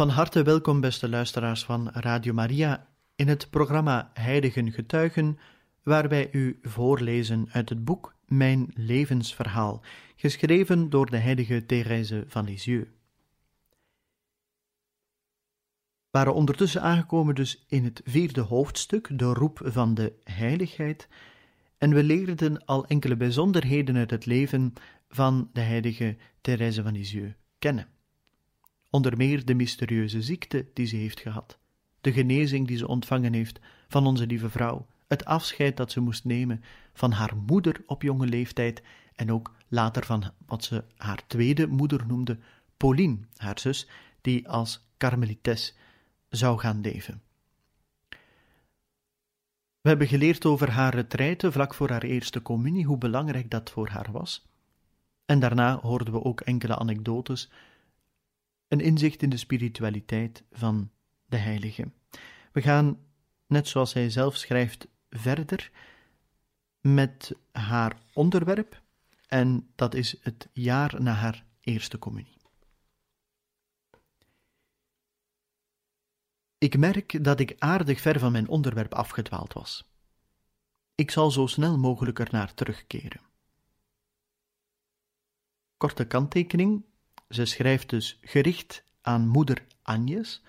Van harte welkom, beste luisteraars van Radio Maria, in het programma Heiligen Getuigen, waar wij u voorlezen uit het boek Mijn levensverhaal, geschreven door de heilige Thérèse van Lisieux. We waren ondertussen aangekomen dus in het vierde hoofdstuk, de roep van de heiligheid, en we leerden al enkele bijzonderheden uit het leven van de heilige Thérèse van Lisieux kennen onder meer de mysterieuze ziekte die ze heeft gehad, de genezing die ze ontvangen heeft van onze lieve vrouw, het afscheid dat ze moest nemen van haar moeder op jonge leeftijd en ook later van wat ze haar tweede moeder noemde, Pauline, haar zus, die als karmelites zou gaan leven. We hebben geleerd over haar retraite vlak voor haar eerste communie, hoe belangrijk dat voor haar was. En daarna hoorden we ook enkele anekdotes een inzicht in de spiritualiteit van de heilige. We gaan, net zoals hij zelf schrijft, verder met haar onderwerp, en dat is het jaar na haar eerste communie. Ik merk dat ik aardig ver van mijn onderwerp afgedwaald was. Ik zal zo snel mogelijk ernaar terugkeren. Korte kanttekening ze schrijft dus gericht aan moeder Agnes,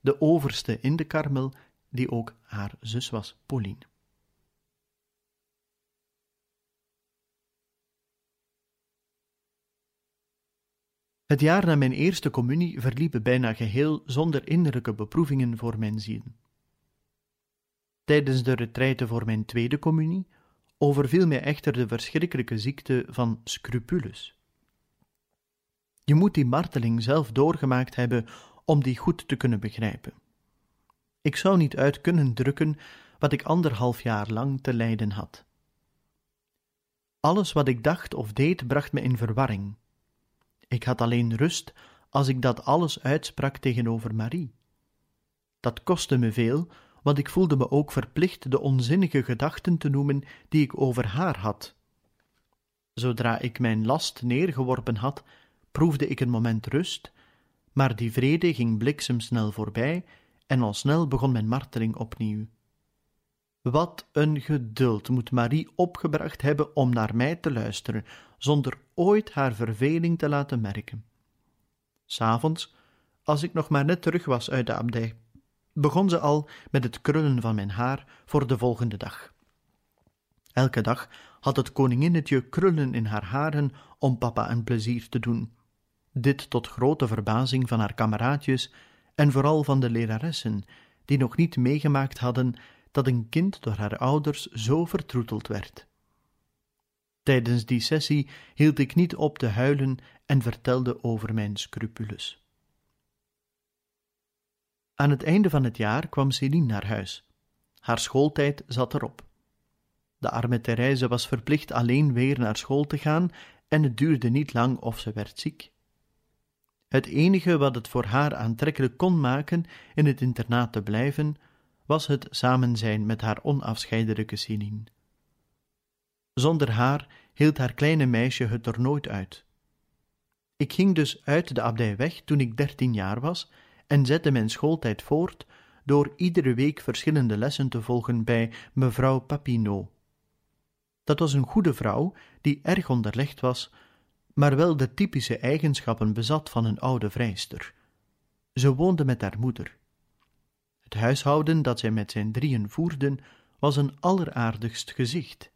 de overste in de Karmel, die ook haar zus was, Pauline. Het jaar na mijn eerste communie verliep bijna geheel zonder innerlijke beproevingen voor mijn ziel. Tijdens de retraite voor mijn tweede communie overviel mij echter de verschrikkelijke ziekte van scrupulus. Je moet die marteling zelf doorgemaakt hebben om die goed te kunnen begrijpen. Ik zou niet uit kunnen drukken wat ik anderhalf jaar lang te lijden had. Alles wat ik dacht of deed bracht me in verwarring. Ik had alleen rust als ik dat alles uitsprak tegenover Marie. Dat kostte me veel, want ik voelde me ook verplicht de onzinnige gedachten te noemen die ik over haar had. Zodra ik mijn last neergeworpen had, proefde ik een moment rust, maar die vrede ging bliksemsnel voorbij en al snel begon mijn marteling opnieuw. Wat een geduld moet Marie opgebracht hebben om naar mij te luisteren, zonder ooit haar verveling te laten merken. S'avonds, als ik nog maar net terug was uit de abdij, begon ze al met het krullen van mijn haar voor de volgende dag. Elke dag had het koninginnetje krullen in haar haren om papa een plezier te doen, dit tot grote verbazing van haar kameraadjes en vooral van de leraressen, die nog niet meegemaakt hadden dat een kind door haar ouders zo vertroeteld werd. Tijdens die sessie hield ik niet op te huilen en vertelde over mijn scrupules. Aan het einde van het jaar kwam Céline naar huis. Haar schooltijd zat erop. De arme Therese was verplicht alleen weer naar school te gaan en het duurde niet lang of ze werd ziek. Het enige wat het voor haar aantrekkelijk kon maken in het internaat te blijven, was het samen zijn met haar onafscheidelijke Céline. Zonder haar hield haar kleine meisje het er nooit uit. Ik ging dus uit de abdij weg toen ik dertien jaar was en zette mijn schooltijd voort door iedere week verschillende lessen te volgen bij mevrouw Papineau. Dat was een goede vrouw die erg onderlegd was maar wel de typische eigenschappen bezat van een oude vrijster. Ze woonde met haar moeder. Het huishouden dat zij met zijn drieën voerden was een alleraardigst gezicht.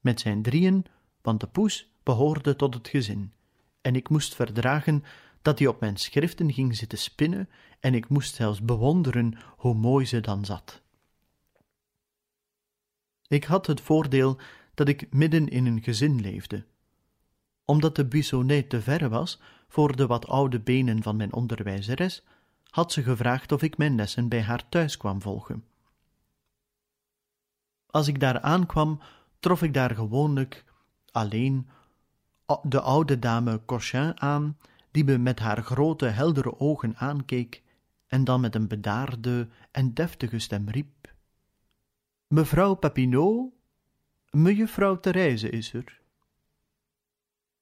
Met zijn drieën, want de poes behoorde tot het gezin, en ik moest verdragen dat hij op mijn schriften ging zitten spinnen, en ik moest zelfs bewonderen hoe mooi ze dan zat. Ik had het voordeel dat ik midden in een gezin leefde. Omdat de Buissonnet te ver was voor de wat oude benen van mijn onderwijzeres, had ze gevraagd of ik mijn lessen bij haar thuis kwam volgen. Als ik daar aankwam, trof ik daar gewoonlijk alleen de oude dame Cochin aan, die me met haar grote, heldere ogen aankeek en dan met een bedaarde en deftige stem riep: Mevrouw Papineau, mejuffrouw Therese is er.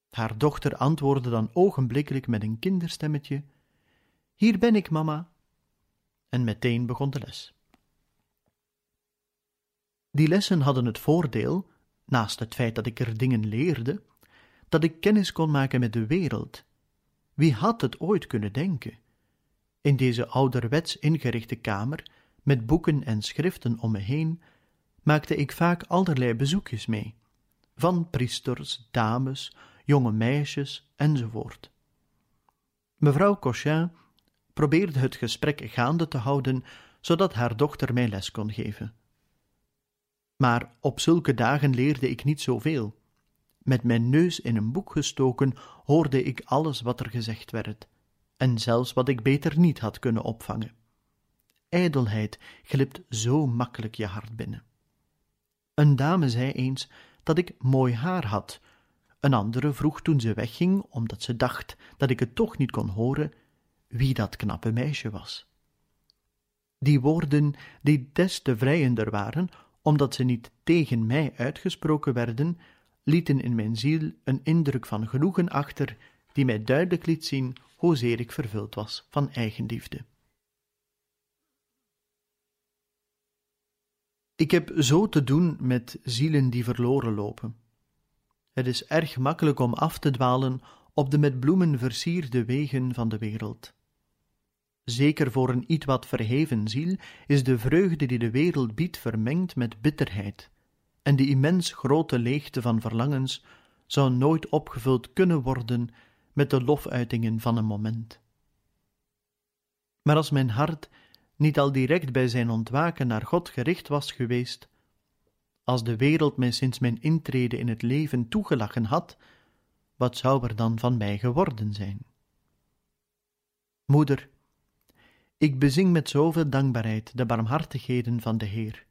Haar dochter antwoordde dan ogenblikkelijk met een kinderstemmetje: Hier ben ik, mama. En meteen begon de les. Die lessen hadden het voordeel, naast het feit dat ik er dingen leerde, dat ik kennis kon maken met de wereld. Wie had het ooit kunnen denken? In deze ouderwets ingerichte kamer, met boeken en schriften om me heen, maakte ik vaak allerlei bezoekjes mee, van priesters, dames, jonge meisjes enzovoort. Mevrouw Cochin probeerde het gesprek gaande te houden, zodat haar dochter mij les kon geven. Maar op zulke dagen leerde ik niet zoveel. Met mijn neus in een boek gestoken hoorde ik alles wat er gezegd werd, en zelfs wat ik beter niet had kunnen opvangen. Ijdelheid glipt zo makkelijk je hart binnen. Een dame zei eens dat ik mooi haar had. Een andere vroeg toen ze wegging, omdat ze dacht dat ik het toch niet kon horen, wie dat knappe meisje was. Die woorden, die des te vrijender waren, omdat ze niet tegen mij uitgesproken werden, lieten in mijn ziel een indruk van genoegen achter, die mij duidelijk liet zien hoezeer ik vervuld was van eigenliefde. Ik heb zo te doen met zielen die verloren lopen. Het is erg makkelijk om af te dwalen op de met bloemen versierde wegen van de wereld. Zeker voor een iets wat verheven ziel is de vreugde die de wereld biedt vermengd met bitterheid, en die immens grote leegte van verlangens zou nooit opgevuld kunnen worden met de lofuitingen van een moment. Maar als mijn hart niet al direct bij zijn ontwaken naar God gericht was geweest, als de wereld mij sinds mijn intrede in het leven toegelachen had, wat zou er dan van mij geworden zijn? Moeder, ik bezing met zoveel dankbaarheid de barmhartigheden van de Heer.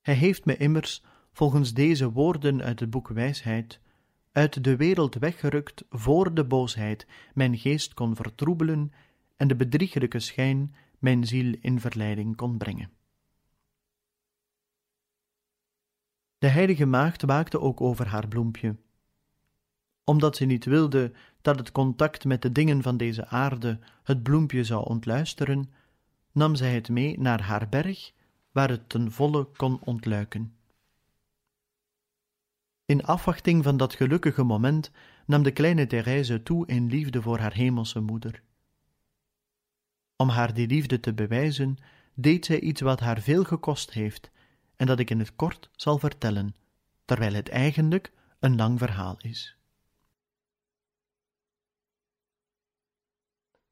Hij heeft me immers, volgens deze woorden uit het boek Wijsheid, uit de wereld weggerukt voor de boosheid mijn geest kon vertroebelen en de bedriegelijke schijn mijn ziel in verleiding kon brengen. De heilige maagd waakte ook over haar bloempje. Omdat ze niet wilde dat het contact met de dingen van deze aarde het bloempje zou ontluisteren, nam zij het mee naar haar berg, waar het ten volle kon ontluiken. In afwachting van dat gelukkige moment nam de kleine Therese toe in liefde voor haar hemelse moeder. Om haar die liefde te bewijzen, deed zij iets wat haar veel gekost heeft en dat ik in het kort zal vertellen, terwijl het eigenlijk een lang verhaal is.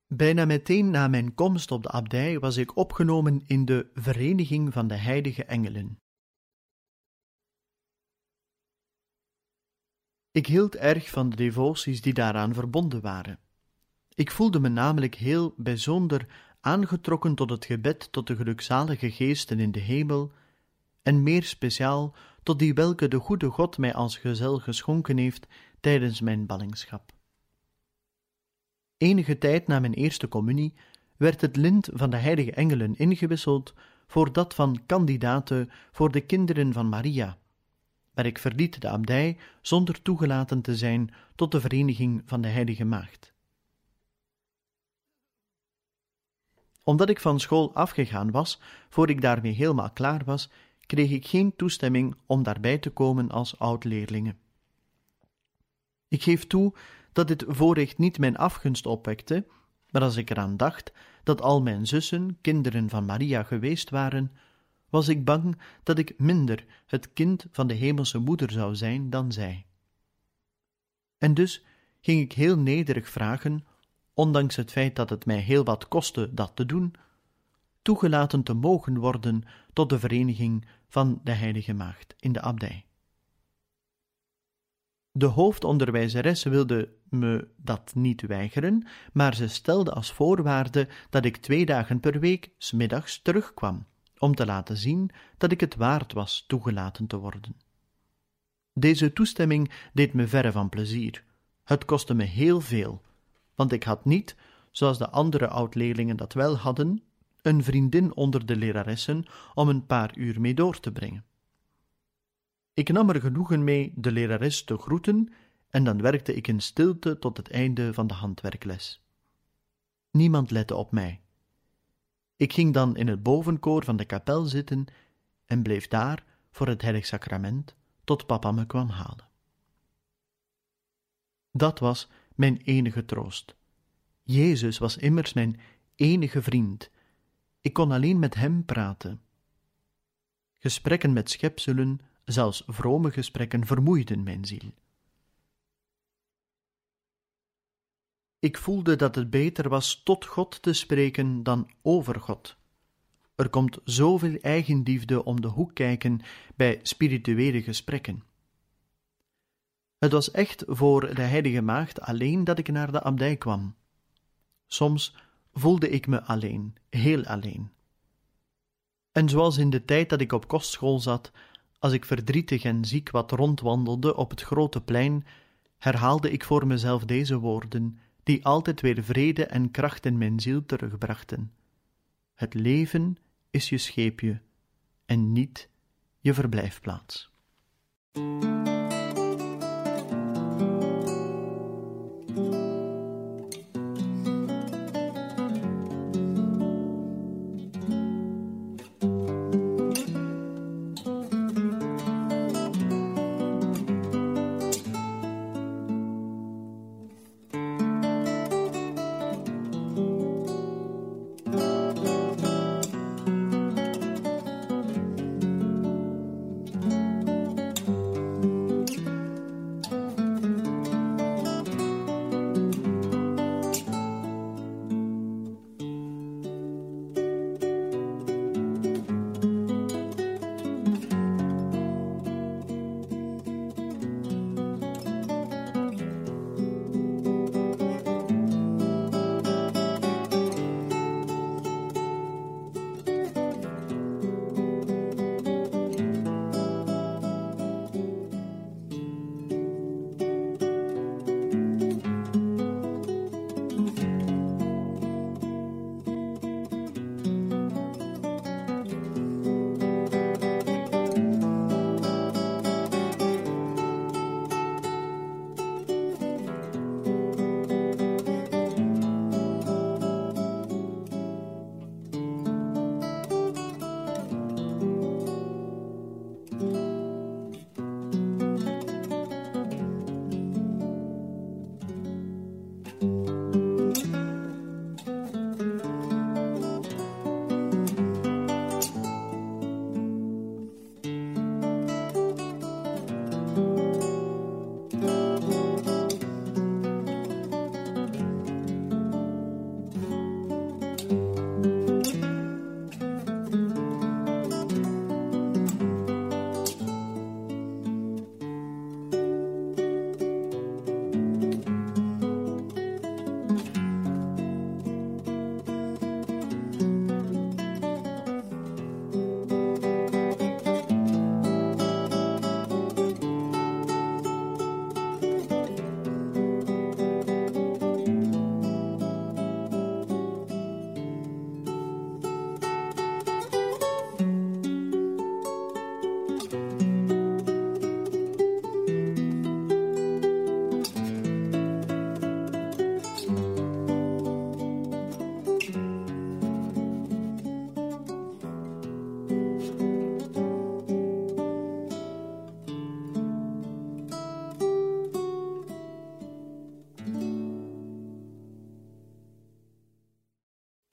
Bijna meteen na mijn komst op de abdij was ik opgenomen in de Vereniging van de Heilige Engelen. Ik hield erg van de devoties die daaraan verbonden waren. Ik voelde me namelijk heel bijzonder aangetrokken tot het gebed tot de gelukzalige geesten in de hemel, en meer speciaal tot die welke de goede God mij als gezel geschonken heeft tijdens mijn ballingschap. Enige tijd na mijn eerste communie werd het lint van de heilige engelen ingewisseld voor dat van kandidaten voor de kinderen van Maria, maar ik verliet de abdij zonder toegelaten te zijn tot de vereniging van de heilige maagd. Omdat ik van school afgegaan was, voor ik daarmee helemaal klaar was, kreeg ik geen toestemming om daarbij te komen als oud-leerlinge. Ik geef toe dat dit voorrecht niet mijn afgunst opwekte, maar als ik eraan dacht dat al mijn zussen kinderen van Maria geweest waren, was ik bang dat ik minder het kind van de hemelse moeder zou zijn dan zij. En dus ging ik heel nederig vragen, ondanks het feit dat het mij heel wat kostte dat te doen, toegelaten te mogen worden tot de vereniging van de Heilige Maagd in de abdij. De hoofdonderwijzeres wilde me dat niet weigeren, maar ze stelde als voorwaarde dat ik twee dagen per week smiddags terugkwam, om te laten zien dat ik het waard was toegelaten te worden. Deze toestemming deed me verre van plezier. Het kostte me heel veel, want ik had niet, zoals de andere oud-leerlingen dat wel hadden, een vriendin onder de leraressen om een paar uur mee door te brengen. Ik nam er genoegen mee de lerares te groeten en dan werkte ik in stilte tot het einde van de handwerkles. Niemand lette op mij. Ik ging dan in het bovenkoor van de kapel zitten en bleef daar voor het heilig sacrament tot papa me kwam halen. Dat was mijn enige troost. Jezus was immers mijn enige vriend. Ik kon alleen met hem praten. Gesprekken met schepselen, zelfs vrome gesprekken, vermoeiden mijn ziel. Ik voelde dat het beter was tot God te spreken dan over God. Er komt zoveel eigenliefde om de hoek kijken bij spirituele gesprekken. Het was echt voor de heilige maagd alleen dat ik naar de abdij kwam. Soms voelde ik me alleen, heel alleen. En zoals in de tijd dat ik op kostschool zat, als ik verdrietig en ziek wat rondwandelde op het grote plein, herhaalde ik voor mezelf deze woorden, die altijd weer vrede en kracht in mijn ziel terugbrachten. Het leven is je scheepje en niet je verblijfplaats.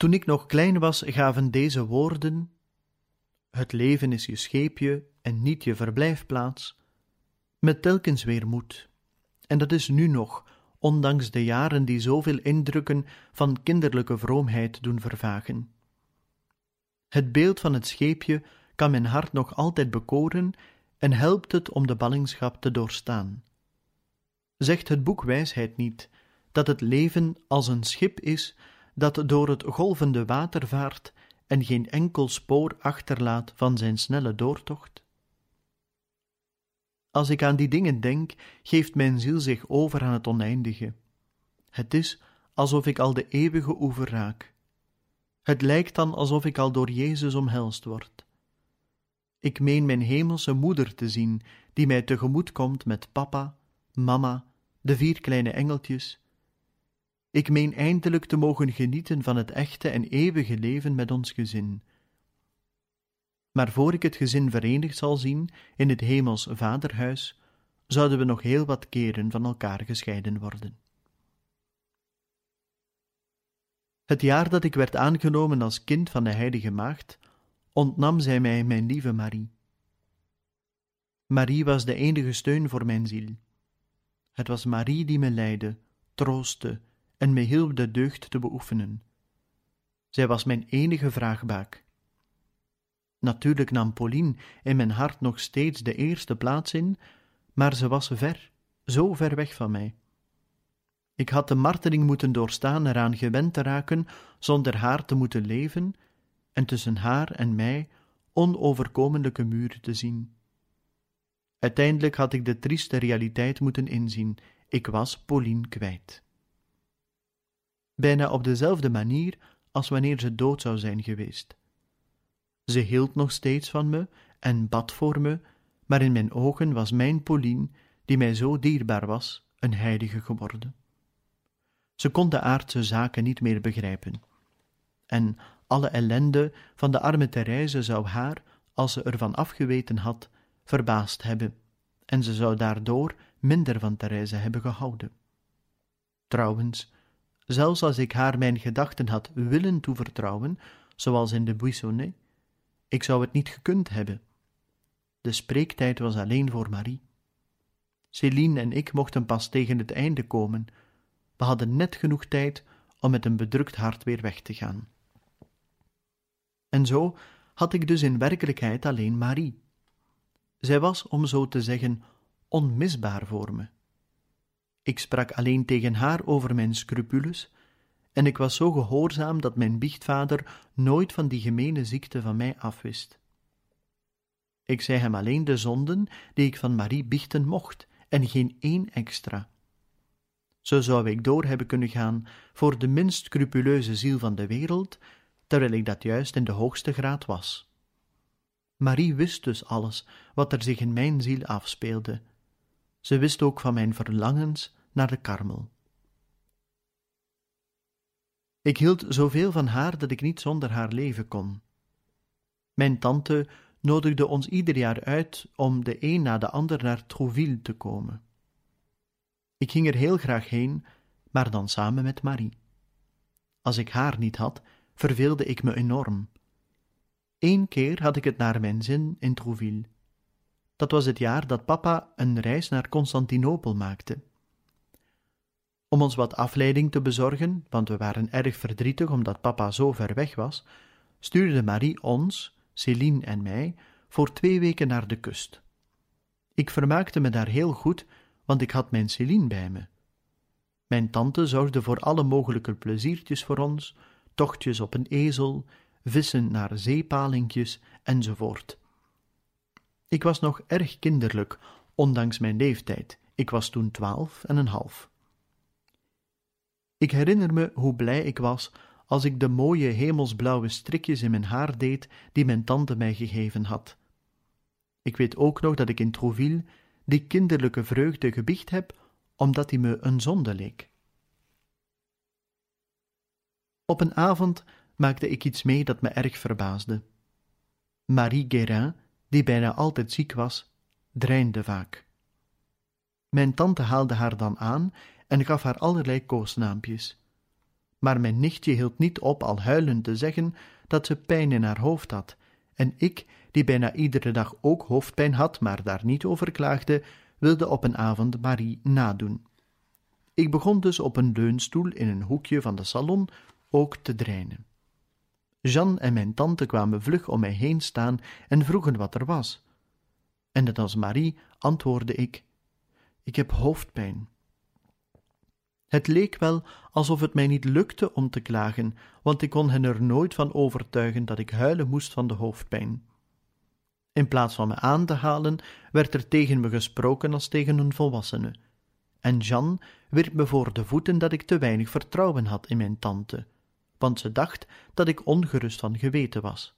Toen ik nog klein was, gaven deze woorden: Het leven is je scheepje en niet je verblijfplaats, met telkens weer moed. En dat is nu nog, ondanks de jaren die zoveel indrukken van kinderlijke vroomheid doen vervagen. Het beeld van het scheepje kan mijn hart nog altijd bekoren en helpt het om de ballingschap te doorstaan. Zegt het boek Wijsheid niet dat het leven als een schip is dat door het golvende water vaart en geen enkel spoor achterlaat van zijn snelle doortocht? Als ik aan die dingen denk, geeft mijn ziel zich over aan het oneindige. Het is alsof ik al de eeuwige oever raak. Het lijkt dan alsof ik al door Jezus omhelst word. Ik meen mijn hemelse moeder te zien, die mij tegemoet komt met papa, mama, de vier kleine engeltjes. Ik meen eindelijk te mogen genieten van het echte en eeuwige leven met ons gezin. Maar voor ik het gezin verenigd zal zien in het hemels vaderhuis, zouden we nog heel wat keren van elkaar gescheiden worden. Het jaar dat ik werd aangenomen als kind van de Heilige Maagd, ontnam zij mij mijn lieve Marie. Marie was de enige steun voor mijn ziel. Het was Marie die me leidde, troostte en me hielp de deugd te beoefenen. Zij was mijn enige vraagbaak. Natuurlijk nam Pauline in mijn hart nog steeds de eerste plaats in, maar ze was ver, zo ver weg van mij. Ik had de marteling moeten doorstaan eraan gewend te raken zonder haar te moeten leven en tussen haar en mij onoverkomelijke muren te zien. Uiteindelijk had ik de trieste realiteit moeten inzien: ik was Pauline kwijt. Bijna op dezelfde manier als wanneer ze dood zou zijn geweest. Ze hield nog steeds van me en bad voor me, maar in mijn ogen was mijn Pauline, die mij zo dierbaar was, een heilige geworden. Ze kon de aardse zaken niet meer begrijpen. En alle ellende van de arme Therese zou haar, als ze ervan afgeweten had, verbaasd hebben, en ze zou daardoor minder van Therese hebben gehouden. Trouwens, zelfs als ik haar mijn gedachten had willen toevertrouwen, zoals in de Buissonnet, ik zou het niet gekund hebben. De spreektijd was alleen voor Marie. Céline en ik mochten pas tegen het einde komen. We hadden net genoeg tijd om met een bedrukt hart weer weg te gaan. En zo had ik dus in werkelijkheid alleen Marie. Zij was, om zo te zeggen, onmisbaar voor me. Ik sprak alleen tegen haar over mijn scrupules, en ik was zo gehoorzaam dat mijn biechtvader nooit van die gemene ziekte van mij afwist. Ik zei hem alleen de zonden die ik van Marie biechten mocht, en geen één extra. Zo zou ik door hebben kunnen gaan voor de minst scrupuleuze ziel van de wereld, terwijl ik dat juist in de hoogste graad was. Marie wist dus alles wat er zich in mijn ziel afspeelde. Ze wist ook van mijn verlangens naar de karmel. Ik hield zoveel van haar dat ik niet zonder haar leven kon. Mijn tante nodigde ons ieder jaar uit om de een na de ander naar Trouville te komen. Ik ging er heel graag heen, maar dan samen met Marie. Als ik haar niet had, verveelde ik me enorm. Eén keer had ik het naar mijn zin in Trouville. Dat was het jaar dat papa een reis naar Constantinopel maakte. Om ons wat afleiding te bezorgen, want we waren erg verdrietig omdat papa zo ver weg was, stuurde Marie ons, Céline en mij, voor twee weken naar de kust. Ik vermaakte me daar heel goed, want ik had mijn Céline bij me. Mijn tante zorgde voor alle mogelijke pleziertjes voor ons, tochtjes op een ezel, vissen naar zeepalinkjes enzovoort. Ik was nog erg kinderlijk, ondanks mijn leeftijd. Ik was toen twaalf en een half. Ik herinner me hoe blij ik was als ik de mooie hemelsblauwe strikjes in mijn haar deed die mijn tante mij gegeven had. Ik weet ook nog dat ik in Trouville die kinderlijke vreugde gebiecht heb, omdat die me een zonde leek. Op een avond maakte ik iets mee dat me erg verbaasde. Marie Guérin, die bijna altijd ziek was, dreinde vaak. Mijn tante haalde haar dan aan en gaf haar allerlei koosnaampjes. Maar mijn nichtje hield niet op al huilend te zeggen dat ze pijn in haar hoofd had, en ik, die bijna iedere dag ook hoofdpijn had, maar daar niet over klaagde, wilde op een avond Marie nadoen. Ik begon dus op een leunstoel in een hoekje van de salon ook te dreinen. Jeanne en mijn tante kwamen vlug om mij heen staan en vroegen wat er was. En net als Marie antwoordde ik: Ik heb hoofdpijn. Het leek wel alsof het mij niet lukte om te klagen, want ik kon hen er nooit van overtuigen dat ik huilen moest van de hoofdpijn. In plaats van me aan te halen, werd er tegen me gesproken als tegen een volwassene. En Jeanne wierp me voor de voeten dat ik te weinig vertrouwen had in mijn tante, want ze dacht dat ik ongerust van geweten was.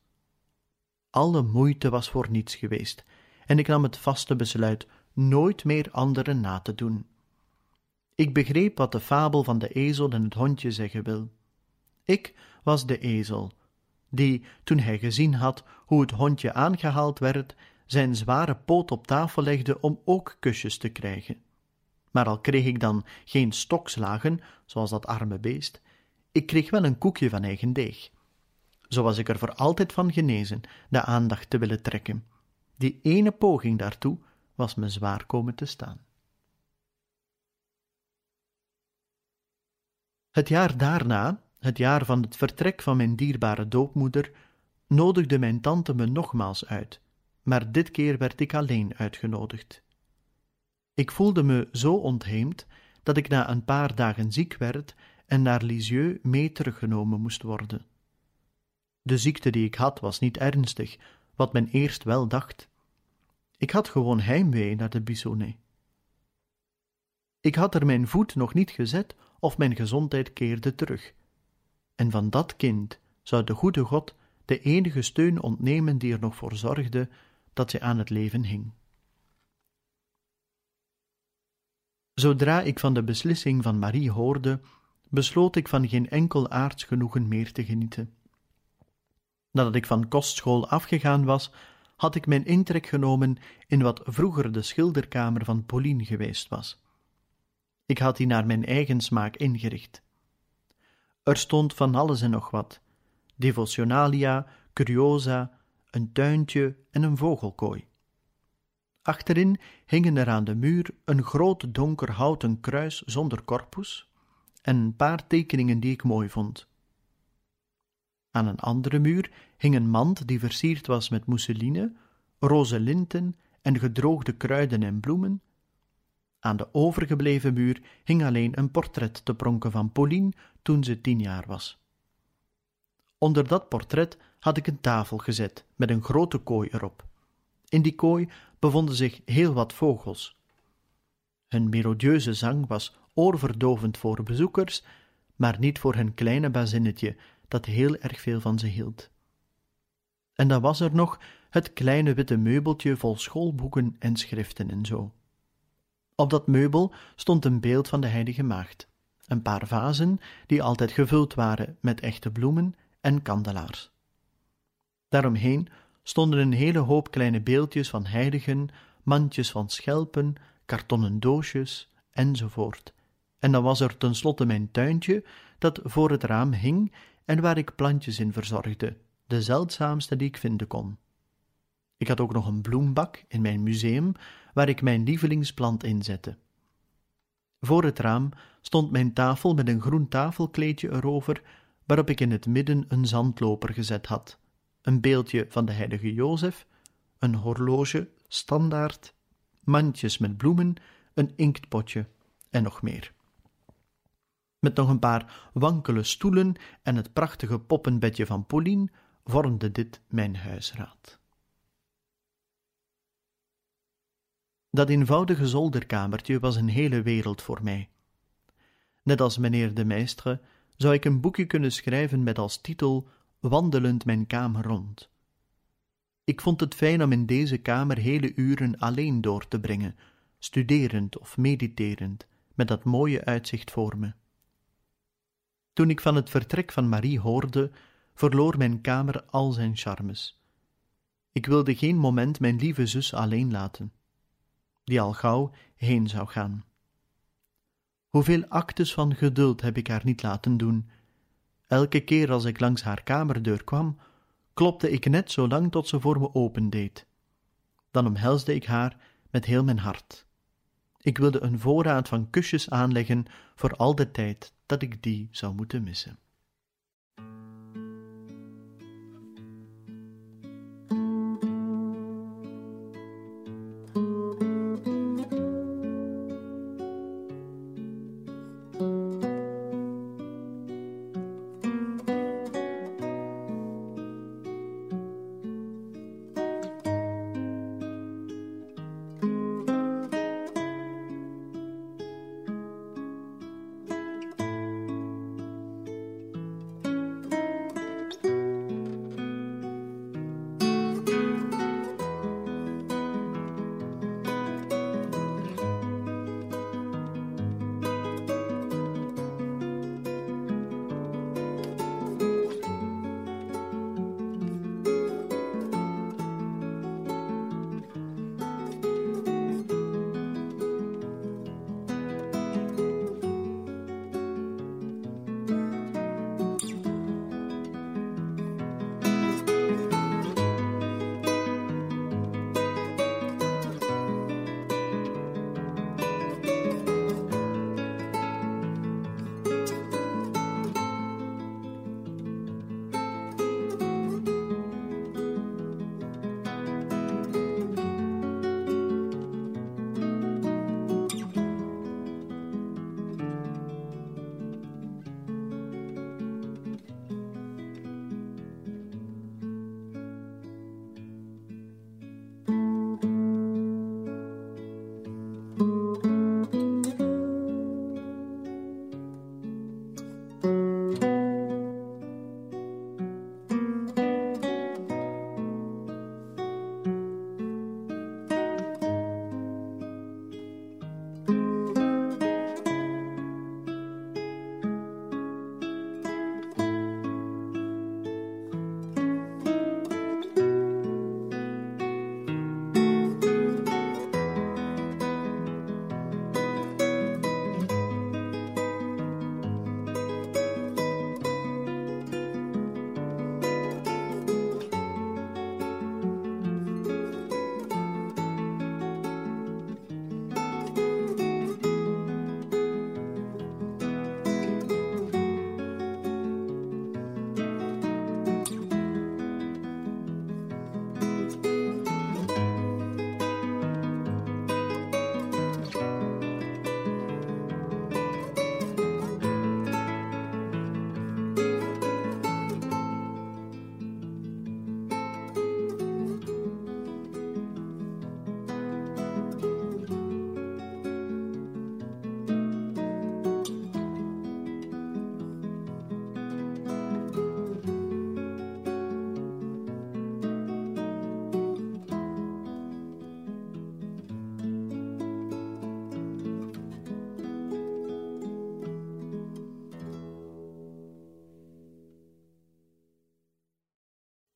Alle moeite was voor niets geweest, en ik nam het vaste besluit nooit meer anderen na te doen. Ik begreep wat de fabel van de ezel en het hondje zeggen wil. Ik was de ezel, die, toen hij gezien had hoe het hondje aangehaald werd, zijn zware poot op tafel legde om ook kusjes te krijgen. Maar al kreeg ik dan geen stokslagen, zoals dat arme beest, ik kreeg wel een koekje van eigen deeg. Zo was ik er voor altijd van genezen de aandacht te willen trekken. Die ene poging daartoe was me zwaar komen te staan. Het jaar daarna, het jaar van het vertrek van mijn dierbare doopmoeder, nodigde mijn tante me nogmaals uit, maar dit keer werd ik alleen uitgenodigd. Ik voelde me zo ontheemd dat ik na een paar dagen ziek werd en naar Lisieux mee teruggenomen moest worden. De ziekte die ik had was niet ernstig, wat men eerst wel dacht. Ik had gewoon heimwee naar de Bissonnet. Ik had er mijn voet nog niet gezet of mijn gezondheid keerde terug. En van dat kind zou de goede God de enige steun ontnemen die er nog voor zorgde dat zij aan het leven hing. Zodra ik van de beslissing van Marie hoorde, besloot ik van geen enkel aards genoegen meer te genieten. Nadat ik van kostschool afgegaan was, had ik mijn intrek genomen in wat vroeger de schilderkamer van Pauline geweest was. Ik had die naar mijn eigen smaak ingericht. Er stond van alles en nog wat: devotionalia, curiosa, een tuintje en een vogelkooi. Achterin hingen er aan de muur een groot donker houten kruis zonder corpus en een paar tekeningen die ik mooi vond. Aan een andere muur hing een mand die versierd was met mousseline, roze linten en gedroogde kruiden en bloemen. Aan de overgebleven muur hing alleen een portret te pronken van Pauline toen ze tien jaar was. Onder dat portret had ik een tafel gezet met een grote kooi erop. In die kooi bevonden zich heel wat vogels. Hun melodieuze zang was oorverdovend voor bezoekers, maar niet voor hun kleine bazinnetje dat heel erg veel van ze hield. En dan was er nog het kleine witte meubeltje vol schoolboeken en schriften en zo. Op dat meubel stond een beeld van de heilige maagd, een paar vazen die altijd gevuld waren met echte bloemen en kandelaars. Daaromheen stonden een hele hoop kleine beeldjes van heiligen, mandjes van schelpen, kartonnen doosjes enzovoort. En dan was er tenslotte mijn tuintje, dat voor het raam hing en waar ik plantjes in verzorgde, de zeldzaamste die ik vinden kon. Ik had ook nog een bloembak in mijn museum, waar ik mijn lievelingsplant inzette. Voor het raam stond mijn tafel met een groen tafelkleedje erover, waarop ik in het midden een zandloper gezet had, een beeldje van de heilige Jozef, een horloge, standaard, mandjes met bloemen, een inktpotje en nog meer. Met nog een paar wankele stoelen en het prachtige poppenbedje van Pauline vormde dit mijn huisraad. Dat eenvoudige zolderkamertje was een hele wereld voor mij. Net als meneer de Meistre zou ik een boekje kunnen schrijven met als titel Wandelend mijn kamer rond. Ik vond het fijn om in deze kamer hele uren alleen door te brengen, studerend of mediterend, met dat mooie uitzicht voor me. Toen ik van het vertrek van Marie hoorde, verloor mijn kamer al zijn charmes. Ik wilde geen moment mijn lieve zus alleen laten, die al gauw heen zou gaan. Hoeveel actes van geduld heb ik haar niet laten doen. Elke keer als ik langs haar kamerdeur kwam, klopte ik net zo lang tot ze voor me opendeed. Dan omhelsde ik haar met heel mijn hart. Ik wilde een voorraad van kusjes aanleggen voor al de tijd dat ik die zou moeten missen.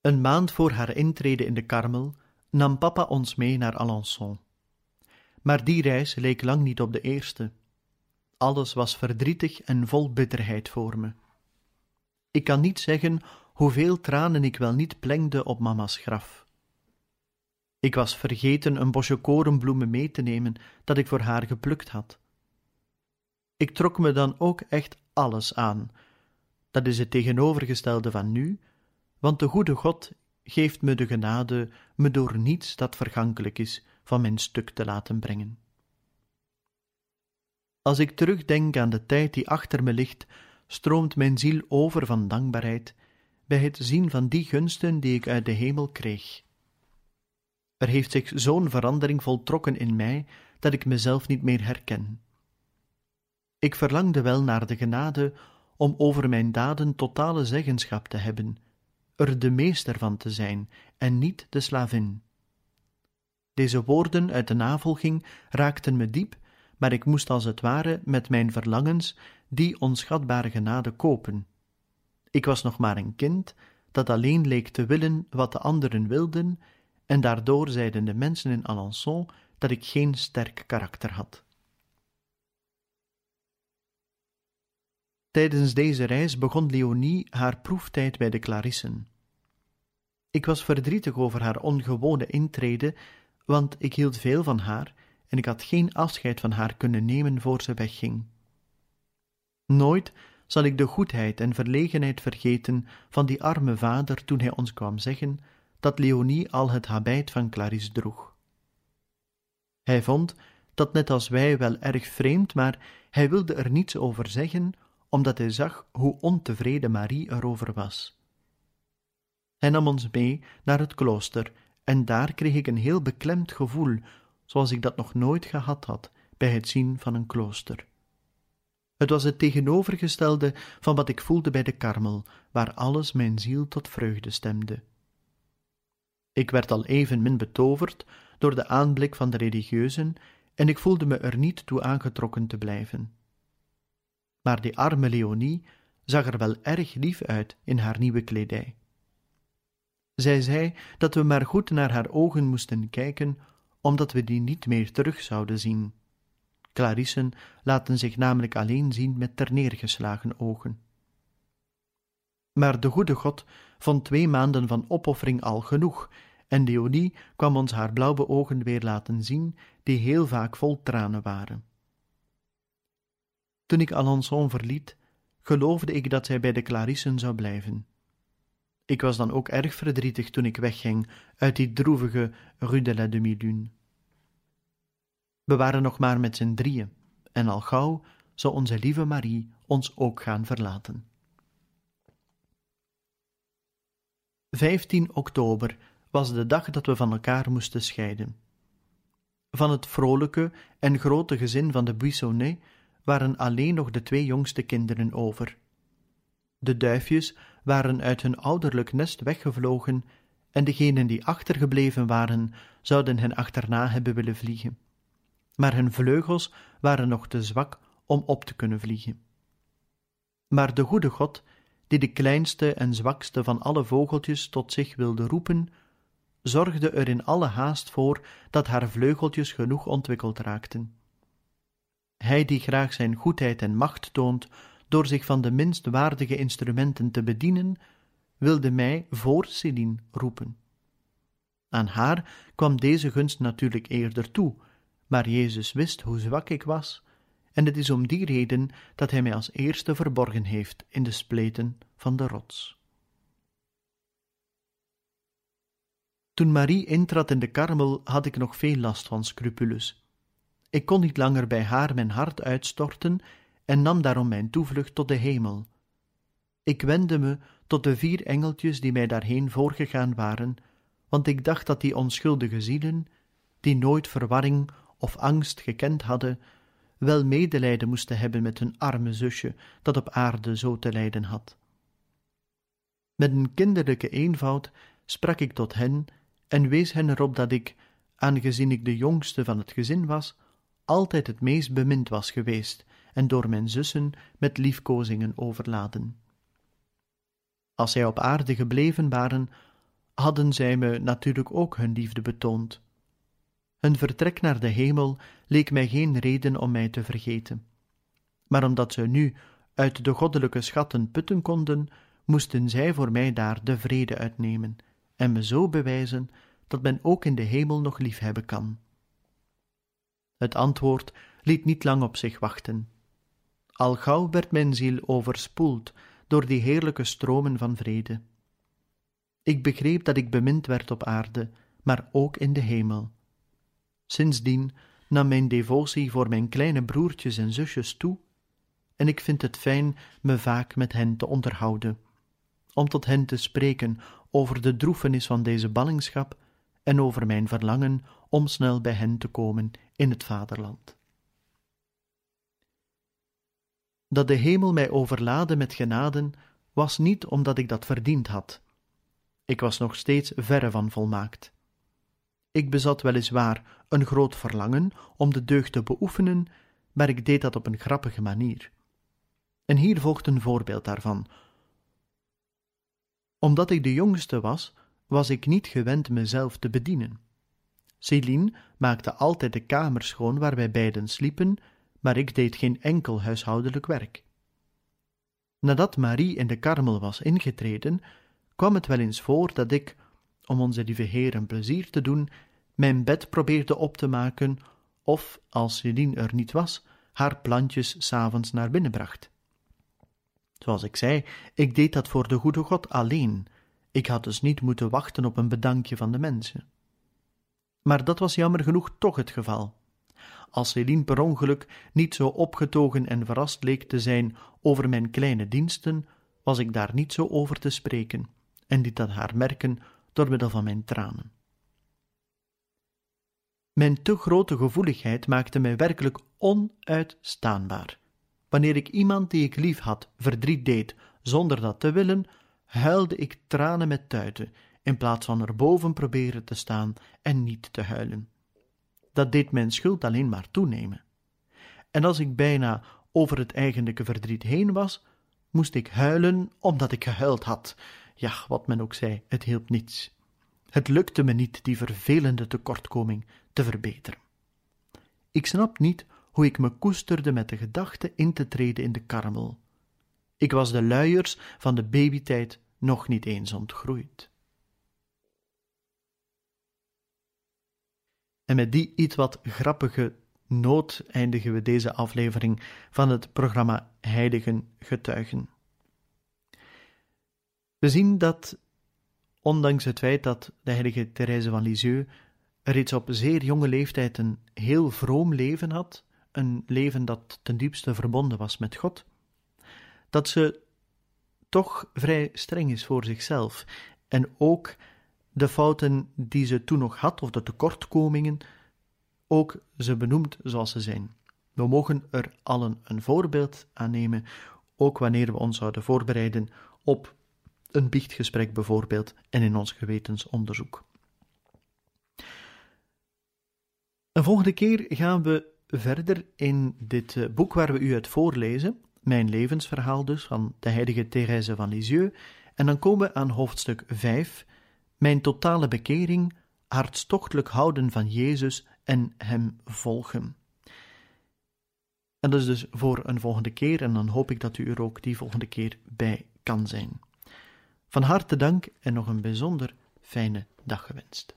Een maand voor haar intrede in de Karmel nam papa ons mee naar Alençon. Maar die reis leek lang niet op de eerste. Alles was verdrietig en vol bitterheid voor me. Ik kan niet zeggen hoeveel tranen ik wel niet plengde op mama's graf. Ik was vergeten een bosje korenbloemen mee te nemen dat ik voor haar geplukt had. Ik trok me dan ook echt alles aan. Dat is het tegenovergestelde van nu, want de goede God geeft me de genade me door niets dat vergankelijk is van mijn stuk te laten brengen. Als ik terugdenk aan de tijd die achter me ligt, stroomt mijn ziel over van dankbaarheid bij het zien van die gunsten die ik uit de hemel kreeg. Er heeft zich zo'n verandering voltrokken in mij dat ik mezelf niet meer herken. Ik verlangde wel naar de genade om over mijn daden totale zeggenschap te hebben, er de meester van te zijn en niet de slavin. Deze woorden uit de navolging raakten me diep, maar ik moest als het ware met mijn verlangens die onschatbare genade kopen. Ik was nog maar een kind dat alleen leek te willen wat de anderen wilden, en daardoor zeiden de mensen in Alençon dat ik geen sterk karakter had. Tijdens deze reis begon Leonie haar proeftijd bij de Clarissen. Ik was verdrietig over haar ongewone intrede, want ik hield veel van haar en ik had geen afscheid van haar kunnen nemen voor ze wegging. Nooit zal ik de goedheid en verlegenheid vergeten van die arme vader toen hij ons kwam zeggen dat Leonie al het habit van Clarisse droeg. Hij vond dat net als wij wel erg vreemd, maar hij wilde er niets over zeggen, omdat hij zag hoe ontevreden Marie erover was. Hij nam ons mee naar het klooster, en daar kreeg ik een heel beklemd gevoel, zoals ik dat nog nooit gehad had bij het zien van een klooster. Het was het tegenovergestelde van wat ik voelde bij de karmel, waar alles mijn ziel tot vreugde stemde. Ik werd al evenmin betoverd door de aanblik van de religieuzen en ik voelde me er niet toe aangetrokken te blijven. Maar die arme Leonie zag er wel erg lief uit in haar nieuwe kledij. Zij zei dat we maar goed naar haar ogen moesten kijken, omdat we die niet meer terug zouden zien. Clarissen laten zich namelijk alleen zien met terneergeslagen ogen. Maar de goede God vond twee maanden van opoffering al genoeg, en Leonie kwam ons haar blauwe ogen weer laten zien, die heel vaak vol tranen waren. Toen ik Alençon verliet, geloofde ik dat zij bij de Clarissen zou blijven. Ik was dan ook erg verdrietig toen ik wegging uit die droevige Rue de la Demi-Lune. We waren nog maar met z'n drieën, en al gauw zou onze lieve Marie ons ook gaan verlaten. 15 oktober was de dag dat we van elkaar moesten scheiden. Van het vrolijke en grote gezin van de Buissonnet waren alleen nog de twee jongste kinderen over. De duifjes waren uit hun ouderlijk nest weggevlogen en degenen die achtergebleven waren, zouden hen achterna hebben willen vliegen. Maar hun vleugels waren nog te zwak om op te kunnen vliegen. Maar de goede God, die de kleinste en zwakste van alle vogeltjes tot zich wilde roepen, zorgde er in alle haast voor dat haar vleugeltjes genoeg ontwikkeld raakten. Hij die graag zijn goedheid en macht toont door zich van de minst waardige instrumenten te bedienen, wilde mij voor Céline roepen. Aan haar kwam deze gunst natuurlijk eerder toe, maar Jezus wist hoe zwak ik was, en het is om die reden dat hij mij als eerste verborgen heeft in de spleten van de rots. Toen Marie intrad in de karmel, had ik nog veel last van scrupules. Ik kon niet langer bij haar mijn hart uitstorten en nam daarom mijn toevlucht tot de hemel. Ik wendde me tot de vier engeltjes die mij daarheen voorgegaan waren, want ik dacht dat die onschuldige zielen, die nooit verwarring of angst gekend hadden, wel medelijden moesten hebben met hun arme zusje dat op aarde zo te lijden had. Met een kinderlijke eenvoud sprak ik tot hen en wees hen erop dat ik, aangezien ik de jongste van het gezin was, altijd het meest bemind was geweest en door mijn zussen met liefkozingen overladen. Als zij op aarde gebleven waren, hadden zij me natuurlijk ook hun liefde betoond. Hun vertrek naar de hemel leek mij geen reden om mij te vergeten. Maar omdat ze nu uit de goddelijke schatten putten konden, moesten zij voor mij daar de vrede uitnemen en me zo bewijzen dat men ook in de hemel nog liefhebben kan. Het antwoord liet niet lang op zich wachten. Al gauw werd mijn ziel overspoeld door die heerlijke stromen van vrede. Ik begreep dat ik bemind werd op aarde, maar ook in de hemel. Sindsdien nam mijn devotie voor mijn kleine broertjes en zusjes toe, en ik vind het fijn me vaak met hen te onderhouden, om tot hen te spreken over de droefenis van deze ballingschap en over mijn verlangen om snel bij hen te komen in het vaderland. Dat de hemel mij overlaadde met genaden, was niet omdat ik dat verdiend had. Ik was nog steeds verre van volmaakt. Ik bezat weliswaar een groot verlangen om de deugd te beoefenen, maar ik deed dat op een grappige manier. En hier volgt een voorbeeld daarvan. Omdat ik de jongste was, was ik niet gewend mezelf te bedienen. Céline maakte altijd de kamer schoon waar wij beiden sliepen, maar ik deed geen enkel huishoudelijk werk. Nadat Marie in de karmel was ingetreden, kwam het wel eens voor dat ik, om onze lieve Heer een plezier te doen, mijn bed probeerde op te maken, of, als Céline er niet was, haar plantjes s'avonds naar binnen bracht. Zoals ik zei, ik deed dat voor de goede God alleen, ik had dus niet moeten wachten op een bedankje van de mensen. Maar dat was jammer genoeg toch het geval. Als Céline per ongeluk niet zo opgetogen en verrast leek te zijn over mijn kleine diensten, was ik daar niet zo over te spreken en liet dat haar merken door middel van mijn tranen. Mijn te grote gevoeligheid maakte mij werkelijk onuitstaanbaar. Wanneer ik iemand die ik lief had verdriet deed zonder dat te willen, huilde ik tranen met tuiten, in plaats van erboven proberen te staan en niet te huilen. Dat deed mijn schuld alleen maar toenemen. En als ik bijna over het eigenlijke verdriet heen was, moest ik huilen omdat ik gehuild had. Ja, wat men ook zei, het hielp niets. Het lukte me niet die vervelende tekortkoming te verbeteren. Ik snap niet hoe ik me koesterde met de gedachte in te treden in de karmel. Ik was de luiers van de babytijd nog niet eens ontgroeid. En met die iets wat grappige noot eindigen we deze aflevering van het programma Heiligen Getuigen. We zien dat, ondanks het feit dat de heilige Therese van Lisieux reeds op zeer jonge leeftijd een heel vroom leven had, een leven dat ten diepste verbonden was met God, dat ze toch vrij streng is voor zichzelf en ook de fouten die ze toen nog had, of de tekortkomingen, ook ze benoemt zoals ze zijn. We mogen er allen een voorbeeld aan nemen, ook wanneer we ons zouden voorbereiden op een biechtgesprek bijvoorbeeld en in ons gewetensonderzoek. Een volgende keer gaan we verder in dit eh, boek waar we u uit voorlezen, mijn levensverhaal dus, van de heilige Thérèse van Lisieux, en dan komen we aan hoofdstuk 5, mijn totale bekering, hartstochtelijk houden van Jezus en Hem volgen. En dat is dus voor een volgende keer, en dan hoop ik dat u er ook die volgende keer bij kan zijn. Van harte dank en nog een bijzonder fijne dag gewenst.